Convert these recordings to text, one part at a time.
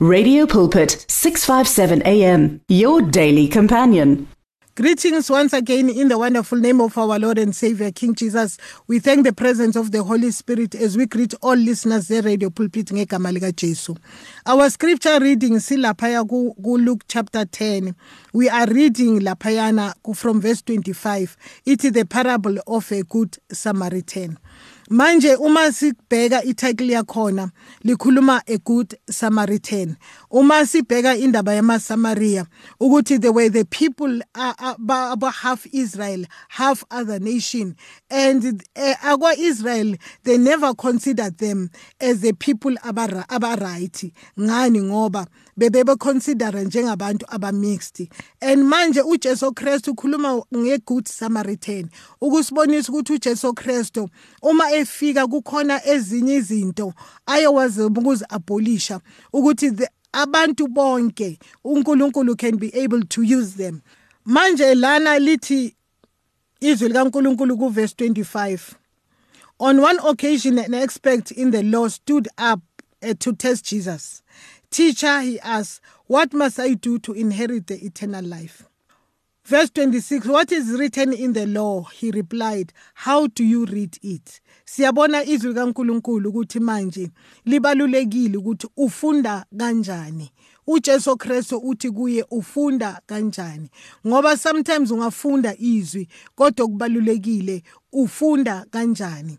Radio Pulpit 657 AM your daily companion. Greetings once again in the wonderful name of our Lord and Savior King Jesus. We thank the presence of the Holy Spirit as we greet all listeners there radio pulpit ngegama lika Jesu. Our scripture reading silaphaya ku Luke chapter 10. We are reading laphayana from verse 25. It is the parable of a good Samaritan. Manje uma sibheka ititle yakhona likhuluma a good samaritan. Uma sibheka indaba yamaSamaria ukuthi the way the people are, are, ba- ba- half Israel half other nation and uh, akwa Israel they never considered them as the people abara abaright ngani? Ngoba bebebe consider njengabantu abamixed. And manje uJesu Christ ukhuluma ngegood samaritan ukusibonisa ukuthi uJesu Christ uma efika kukhona ezinye izinto ayewazi ukuze abolisha ukuthi the- abantu bonke uNkulunkulu can be able to use them manje lana lithi izwi likaNkulunkulu ku verse 25 On one occasion, an expert in the law stood up uh, to test Jesus. Teacher, he asked, What must I do to inherit the eternal life? Verse 26 What is written in the law? He replied, How do you read it? Siyabona izwi kaNkuluNkulu ukuthi manje libalulekile ukuthi ufunda kanjani. uJesu Kristu uthi kuye ufunda kanjani ngoba sometimes ungafunda izwi kodwa kubalulekile ufunda kanjani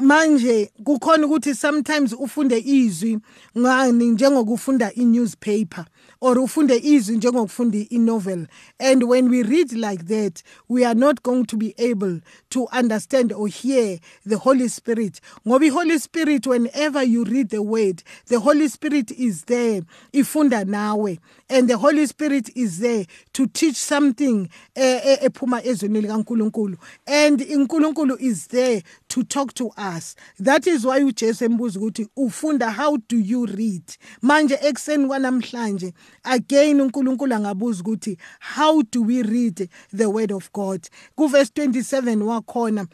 manje kukhona ukuthi sometimes ufunde izwi ngani njengokufunda i-newspaper or ufunde izwi njengokufunda i-novel. And when we read like that we are not going to be able to understand or hear the holy spirit. Ngoba i-holy spirit whenever you read the word the holy spirit is there ifunda nawe. And the holy spirit is there to teach something eh, eh, ephuma ezweni likaNkuluNkulu. And uNkulunkulu is there to talk to us that is why uJesu embuza ukuthi ufunda how do you read? Manje ekseni kwanamhlanje again uNkulunkulu angabuza ukuthi how do we read the word of God? Ku verse 27 wakhona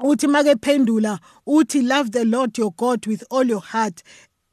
uthi make phendula uthi love the Lord your God with all your heart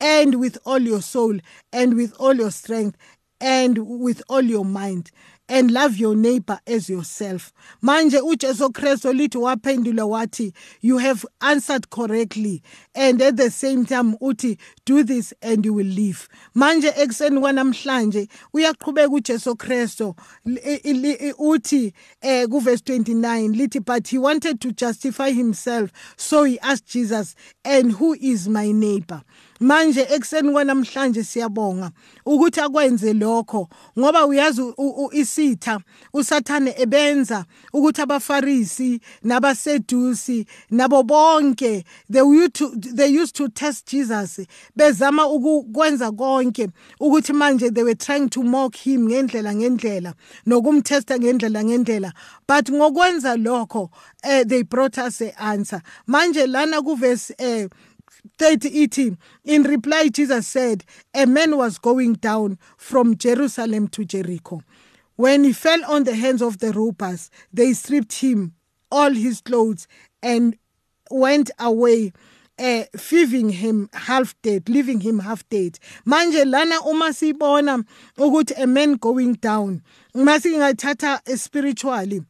and with all your soul and with all your strength and with all your mind and love your neighbor as yourself. Manje uJesu Kristu lithi waphendula wathi you have answered correctly. And at the same time uthi do this and you will live. Manje ekseni kwanamhlanje uyaqhubeka uJesu Kristu. Uthi eh ku verse 29 lithi but he wanted to justify himself so he asked Jesus and who is my neighbor manje ekseni kwanamhlanje siyabonga ukuthi akwenze lokho ngoba uyazi isitha usathane ebenza ukuthi abafarisi nabasedusi nabo bonke they used to, they used to test Jesus bezama ukwenza konke ukuthi manje they were trying to mock him ngendlela ngendlela nokumtesta ngendlela ngendlela. But ngokwenza lokho eh, they brought us a answer. Manje lana ku verse eh, 30 ithi in reply jesus said a man was going down from jerusalem to jericho. When he fell on the hands of the robbers they stripped him all his clothes and went away eh leaving him half dead leaving him half dead manje lana uma sibona ukuthi a man going down. Masingathatha spiritually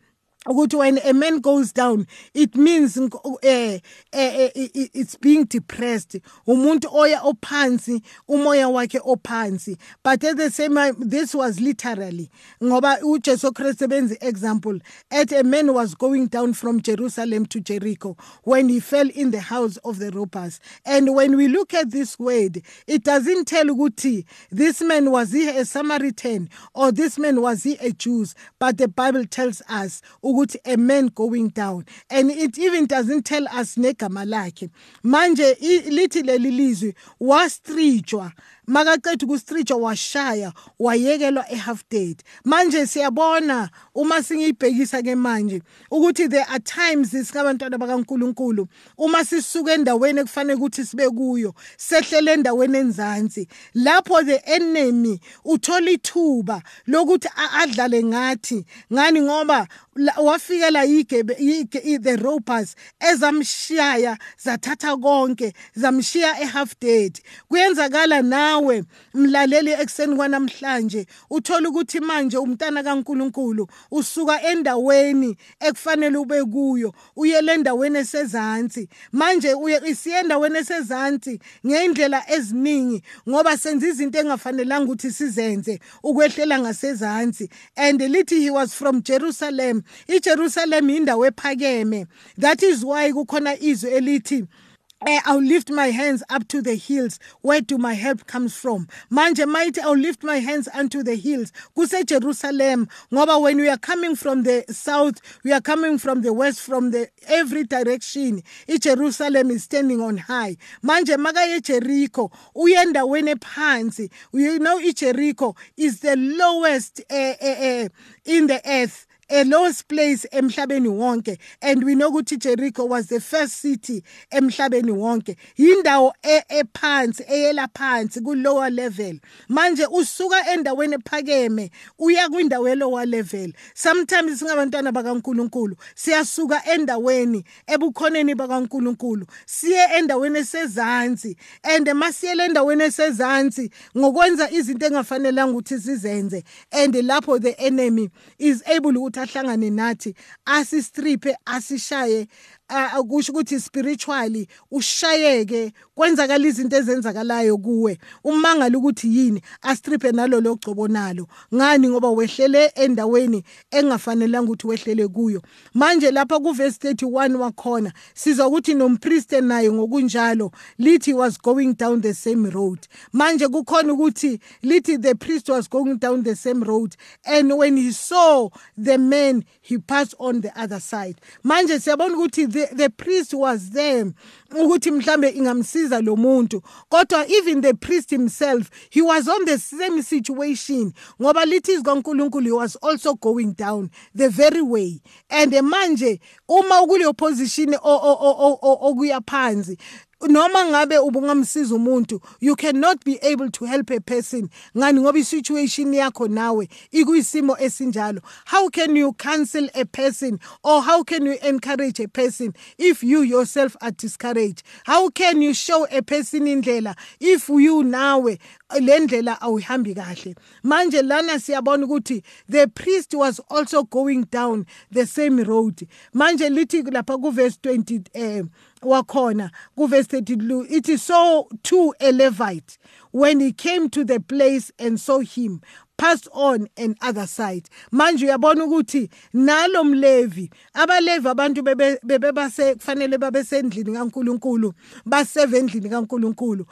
ukuthi when a man goes down it means uh, uh, it's being depressed. Umuntu oya ophansi umoya wakhe ophansi. But at the same time this was literally ngoba uJesu Christ benze example at a man was going down from Jerusalem to Jericho when he fell in the house of the robbers. And when we look at this word it doesn't tell ukuthi this man was he a Samaritan or this man was he a Jew? But the Bible tells us ukuthi a man going down. And it even doesn't tell us negama lakhe. Manje lithi leli lizwi wastrijwa makaqeda ukustrijwa washaya wayekelwa ehalf dead manje siyabona uma singiyibhekisa ke manje ukuthi there are times sikabantwana bakaNkuluNkulu uma sisuka endaweni ekufanele ukuthi sibe kuyo sehlele endaweni enzansi. Lapho the enemy uthola ithuba lokuthi a- adlale ngathi ngani ngoba la- wafikela yigebe yige- i- the robbers ezamshaya zathatha konke zamshiya ehalf dead kuyenzakala nawe nawe mlaleli ekseni kwanamhlanje. Uthola ukuthi manje umntana kaNkuluNkulu usuka endaweni ekufanele ube kuyo uyele endaweni esezantsi manje isiye endaweni esezantsi ngendlela eziningi ngoba senza izinto engafanelanga ukuthi sizenze ukwehlela ngasezantsi and lithi he was from Jerusalem. iJerusalem indawo ephakeme. That is why kukhona izwi elithi I'll lift my hands up to the hills. Where do my help comes from? Manje mighty, I'll lift my hands unto the hills. Kuse Jerusalem. Ngoba when we are coming from the south, we are coming from the west, from the every direction. Jerusalem is standing on high. Manje makaye Jericho. Uyenda wene phansi. You know Jericho is the lowest uh, uh, uh, in the earth. A lowest place emhlabeni wonke and we know ukuthi Jericho was the first city emhlabeni wonke. Indawo e, ephansi eyela phansi ku lower level. Manje usuka endaweni ephakeme uya kwindawo e lower level. Sometimes singabantwana bakaNkuluNkulu siyasuka endaweni ebukhoneni bakaNkuluNkulu siye endaweni esezantsi and masiyele endaweni esezantsi ngokwenza izinto engafanelanga ukuthi sizenze. And lapho the enemy is able ukuthi ahlangane nathi asistriphe asishaye akusho ukuthi spiritually ushayeke kwenzakala izinto ezenzakalayo kuwe. Umangala ukuthi yini? Astriphe nalo logcobo nalo. Ngani? Ngoba wehlele endaweni engafanelanga ukuthi wehlele kuyo. Manje lapha kuverse 31 wakhona sizwa ukuthi nompriest naye ngokunjalo lithi was going down the same road. Manje kukhona ukuthi lithi the priest was going down the same road and when he saw the man he passed on the other side. Manje siyabona ukuthi the, priest was there ukuthi mhlambe ingamsiza lo muntu. Kodwa even the priest himself he was on the same situation ngoba lithi izikaNkuluNkulu he was also going down the very way. And manje uma ukuleyo position okuya phansi noma ngabe ubungamsiza umuntu you cannot be able to help a person ngani ngoba isituation yakho nawe ikuyisimo esinjalo. How can you counsel a person or how can you encourage a person if you yourself are discouraged? How can you show a person indlela if you nawe le ndlela awuhambi kahle. Manje lana siyabona ukuthi the priest was also going down the same road. Manje lithi lapha ku verse 20 eh wakhona kuverse 32 ithi so too a levite when he came to the place and saw him passed on an other side. Manje uyabona ukuthi nalo mlevi abalevi abantu bebe base kufanele babe sendlini kaNkuluNkulu baseve endlini kaNkuluNkulu.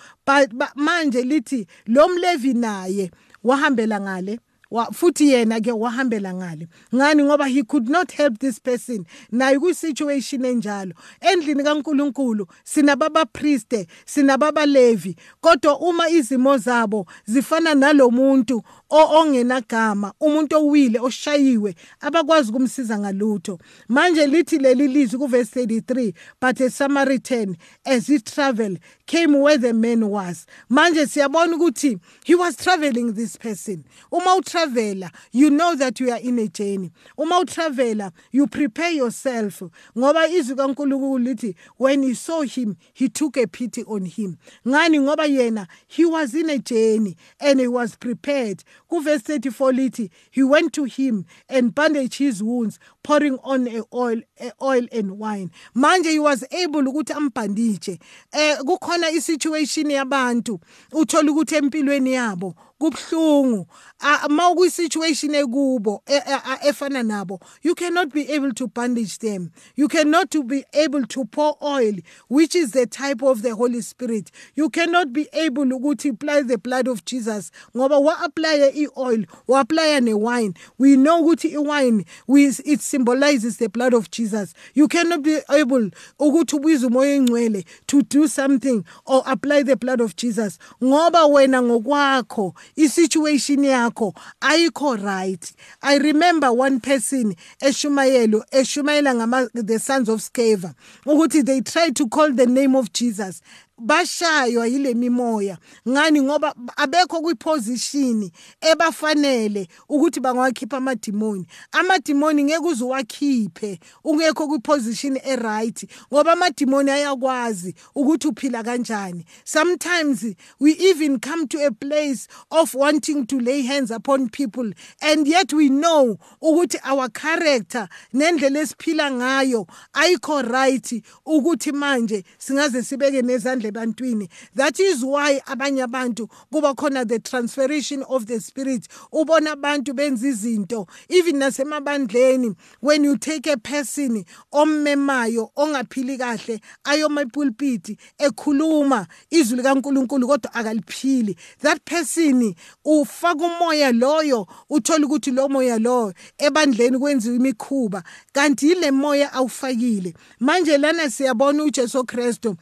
Manje lithi lo mlevi naye wahambela ngale. Futhi yena ke wahambela ngale. Ngani? Ngoba he could not help this person. Naye kwi-situation enjalo. Endlini kaNkuluNkulu sinababa prieste sinababa levi kodwa uma izimo zabo zifana nalomuntu ongenagama umuntu owile oshayiwe abakwazi ukumsiza ngalutho. Manje lithi leli lizwi kuverse 33 but a samaritan as he traveled came where the man was. Manje siyabona ukuthi he was traveling this person. Uma utravela you know that you are in a journey. Uma utravela you prepare yourself ngoba izwi kaNkulunkulu lithi when he saw him he took a pity on him. Ngani? Ngoba yena he was in a journey and he was prepared. Kuverse 34 lithi he went to him and bandaged his wounds pouring on a oil a oil and wine. Manje he was able ukuthi ambandije eh kukhona isituation yabantu uthola ukuthi empilweni yabo kubhlungu ekubo efana nabo you cannot be able to bandage them. You cannot to be able to pour oil which is the type of the holy spirit. You cannot be able ukuthi apply the blood of Jesus ngoba wa apply i-oil wa apply ne-wine. We know ukuthi i-wine it symbolizes the blood of Jesus. You cannot be able ukuthi ubize umoya engcwele to do something or apply the blood of Jesus ngoba wena ngokwakho i-situation yakho ayikho right. I remember one person eshumayelo eshumayela the sons of Sceva ukuthi they tried to call the name of Jesus bashaywa yile mimoya. Ngani? Ngoba abekho kwiposition ebafanele ukuthi bangawakhipha amadimoni. Amadimoni ngeke uze uwakhiphe ungekho kwiposition eright ngoba amadimoni ayakwazi ukuthi uphila kanjani. Sometimes we even come to a place of wanting to lay hands upon people and yet we know ukuthi our character nendlela esiphila ngayo ayikho right ukuthi manje singaze sibeke nezandla ebantwini. That is why abanye abantu kuba khona the transferation of the spirit ubona abantu benza izinto even nasemabandleni when you take a person ommemayo ongaphili kahle ayoma epulpiti ekhuluma izwi likaNkuluNkulu kodwa akaliphili. That person ufaka umoya loyo uthola ukuthi lo moya lo ebandleni kwenziwa imikhuba kanti ile moya awufakile. Manje lana siyabona uJesu Kristu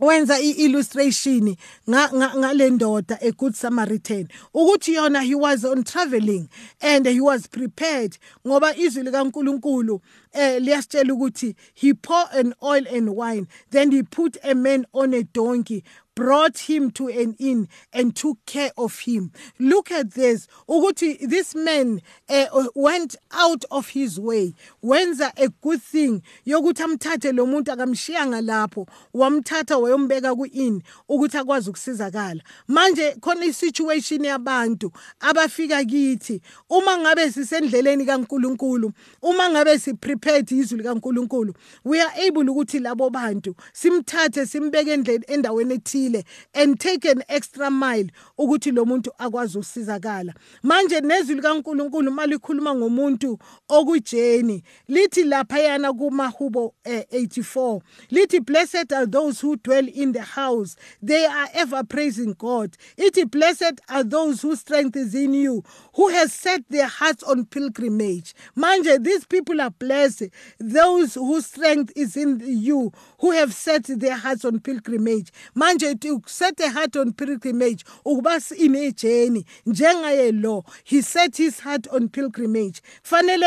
wenza i-illustration ngale ndoda a good samaritan. Ukuthi yona he was on traveling and he was prepared ngoba izwi likaNkuluNkulu eh liyasitshela ukuthi he pour an oil and wine then he put a man on a donkey brought him to an inn and took care of him. Look at this. Ukuthi this man uh, went out of his way. Wenza a good thing. Yokuthi amthathe lo muntu akamshiyanga lapho. Wamthatha wayombeka ku-inn ukuthi akwazi ukusizakala. Manje khona i-situation yabantu abafika kithi. Uma ngabe sisendleleni kaNkuluNkulu uma ngabe siprepared izwi likaNkuluNkulu we are able ukuthi labo bantu simthathe simbeke endaweni ethile. And take an extra mile ukuthi lo muntu akwazi usizakala manje nezwi likaNkuluNkulu malikhuluma ngomuntu okujeni lithi lapha yana kumahubo eh, 84 lithi blessed are those who dwell in the house. They are ever praising God. Ithi blessed are those whose strength is in you who has set their hearts on pilgrimage. Manje these people are blessed those whose strength is in you who have set their hearts on pilgrimage. Manje set a heart on pilgrimage ukuba inejeni njengaye lo he set his heart on pilgrimage. Fanele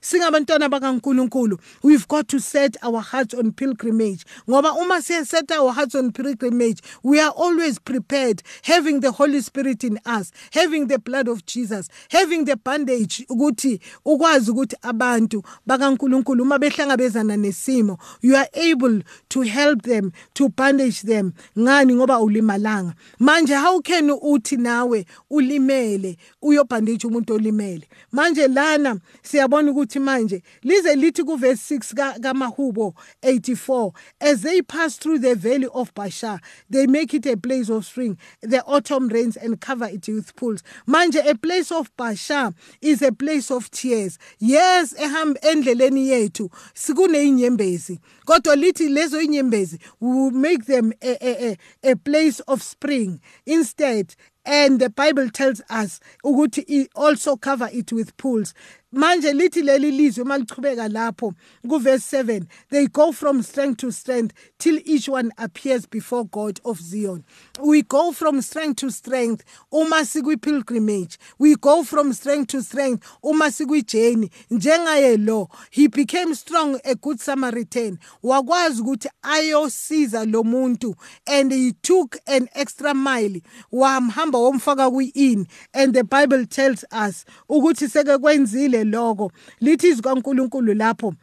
singabantwana bakaNkuluNkulu we've got to set our hearts on pilgrimage. Ngoba uma siya set our hearts on pilgrimage we are always prepared having the holy spirit in us having the blood of Jesus having the bandage ukuthi ukwazi ukuthi abantu bakaNkuluNkulu uma behlangabezana nesimo you are able to help them to bandage them ngani ngoba ulimalanga? Manje how can uthi nawe ulimele uyobhandage umuntu olimele? Manje lana siyabona ukuthi manje lize lithi ku verse 6 kaMahubo 84 as they pass through the valley of Basha they make it a place of spring the autumn rains and cover it with pools. Manje a place of Basha is a place of tears. Yes ehamba endleleni yethu sikune inyembezi kodwa lithi lezo inyembezi we make them a, a, a, place of spring. Instead and the bible tells us ukuthi also cover it with pools manje lithi leli lizwe malichubeka lapho kuverse 7 they go from strength to strength till each one appears before God of Zion. We go from strength to strength uma sikwi pilgrimage we go from strength to strength uma sikwi journey njengaye lo he became strong a good samaritan. Wakwazi ukuthi ayosiza lo muntu and he took an extra mile. Wamhamba womfaka kwi-in and the bible tells us ukuthi seke kwenzile lokho lithi izwi kaNkuluNkulu lapho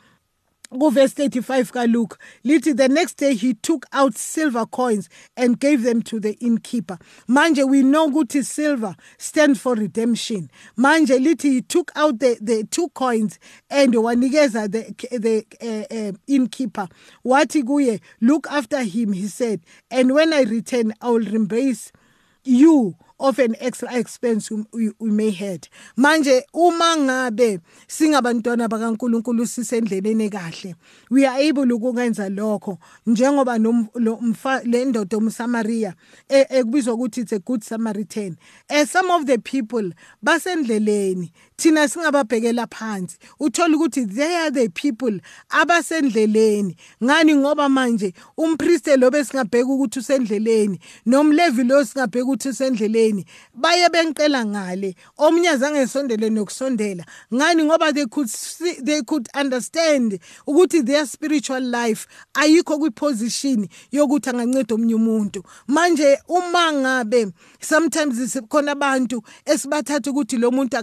kuverse 35 kaLuke lithi the next day he took out silver coins and gave them to the innkeeper. Manje we know ukuthi silver stands for redemption. Manje lithi he took out the the two coins and wanikeza the the uh, uh, innkeeper. Wathi kuye look after him he said and when i return i will embrace you of an extra expense we, we may had. Manje uma ngabe singabantwana bakaNkuluNkulu sisendleleni kahle we are able ukwenza lokho. Njengoba le ndoda umSamaria ekubizwa ukuthi it's a good Samaritan. As some of the people basendleleni thina singababhekela phansi. Uthola ukuthi they are the people abasendleleni. Ngani? Ngoba manje umpriste lo besingabheka ukuthi usendleleni nomlevi lo singabheka ukuthi usendleleni baye bencela ngale. Omnye azange esondele nokusondela. Ngani? Ngoba they could see, they could understand ukuthi their spiritual life ayikho kwiposition yokuthi anganceda omunye umuntu. Manje uma ngabe sometimes khona abantu esibathatha ukuthi lo muntu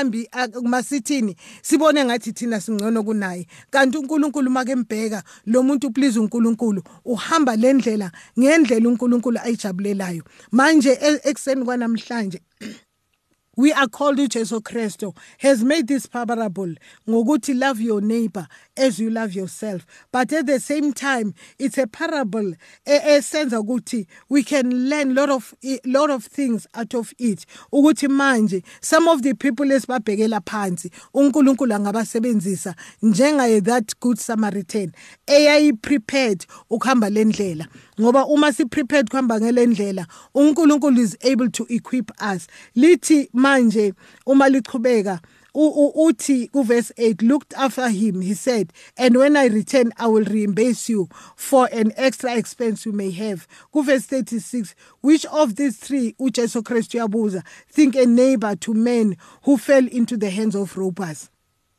akahambi masithini sibone ngathi thina singcono kunaye. Kanti uNkulunkulu make mbheka lo muntu please uNkulunkulu uhamba lendlela ngendlela uNkulunkulu ayijabulelayo. Manje e-, ekseni kwanamhlanje we are called uJesu Kristo has made this parable ngokuthi love your neighbor as you love yourself. But at the same time it's a parable esenza ukuthi we can learn lot of lot of things out of it. Ukuthi manje some of the people esibabhekela phansi uNkulunkulu angabasebenzisa njengaye that good samaritan. Eyayi prepared ukuhamba lendlela ngoba uma si prepared kuhamba ngelendlela uNkulunkulu is able to equip us. Lithi manje uma lichubeka uthi kuverse 8 looked after him he said and when i return i will reimburse you for an extra expense you may have. Kuverse 36 which of these three ujesu kristu yabuza think a neighbor to men who fell into the hands of robbers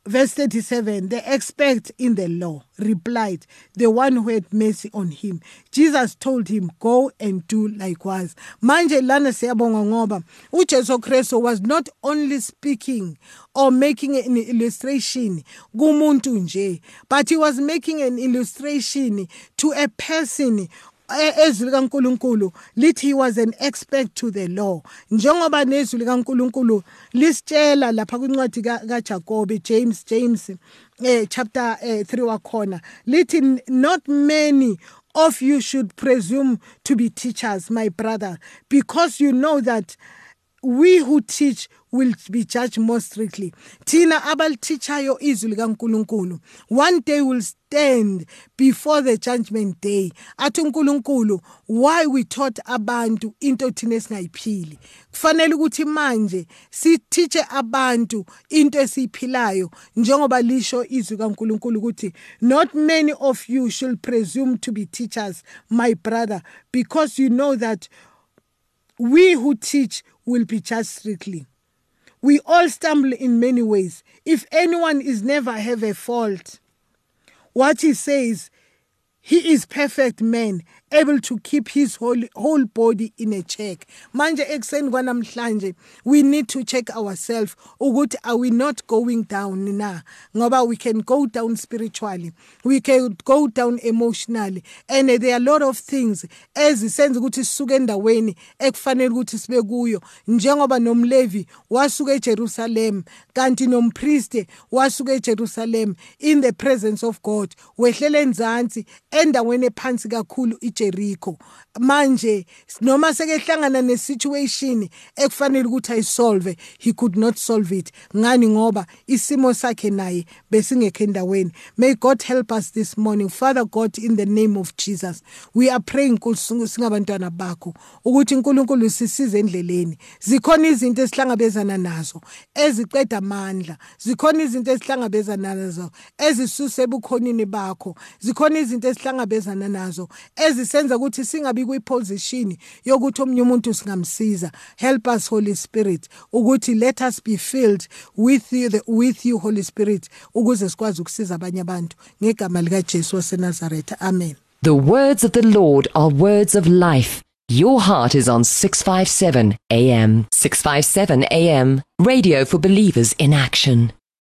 Verse 37 The expert in the law replied, The one who had mercy on him. Jesus told him, Go and do likewise. Manje lana siyabonga ngoba uJesu Kristu was not only speaking or making an illustration kumuntu nje, but he was making an illustration to a person ezwi likaNkuluNkulu lithi he was an expert to the law. Njengoba nezwi likaNkuluNkulu lisitshela lapha kwincwadi kaJakobe James James eh chapter eh, 3 wakhona lithi not many of you should presume to be teachers my brother because you know that we who teach will be judged more strictly. Thina abalithichayo izwi likaNkuluNkulu one day will stand before the judgment day. Athi uNkulunkulu why we taught abantu into thina esingayiphili kufanele ukuthi manje sithiche abantu into esiyiphilayo njengoba lisho izwi kaNkulunkulu ukuthi not many of you should presume to be teachers my brother because you know that we who teach will be judged strictly. We all stumble in many ways. If anyone is never have a fault, what he says, he is perfect man, able to keep his whole, whole body in a check. Manje ekuseni kwanamhlanje we need to check ourselves ukuthi are we not going down na? Ngoba we can go down spiritually. We can go down emotionally. And there are a lot of things ezisenza ukuthi sisuke endaweni ekufanele ukuthi sibe kuyo. Njengoba nomlevi wasuka eJerusalem kanti nompriest wasuka eJerusalem in the presence of God. Wehlele enzansi endaweni ephansi kakhulu eJericho manje noma sekehlangana nesituation ekufanele ukuthi ayisolve he could not solve it. Ngani? Ngoba isimo sakhe naye besingekho endaweni. May god help us this morning. Father god in the name of jesus we are praying singabantwana bakho ukuthi uNkulunkulu sisize endleleni. Zikhona izinto esihlangabezana nazo eziqeda amandla. Zikhona izinto esihlangabezana nazo ezisuse ebukhonini bakho. Zikhona izinto esihlangabezana nazo ezisenza ukuthi singabi yokuthi umuntu singamsiza. Help us holy spirit ukuthi let us be filled with you the, with you holy spirit ukuze sikwazi ukusiza abanye abantu. Ngegama lika Jesu waseNazaretha. Amen. The words of the Lord are words of life. Your heart is on 657 AM 657 AM radio for believers in action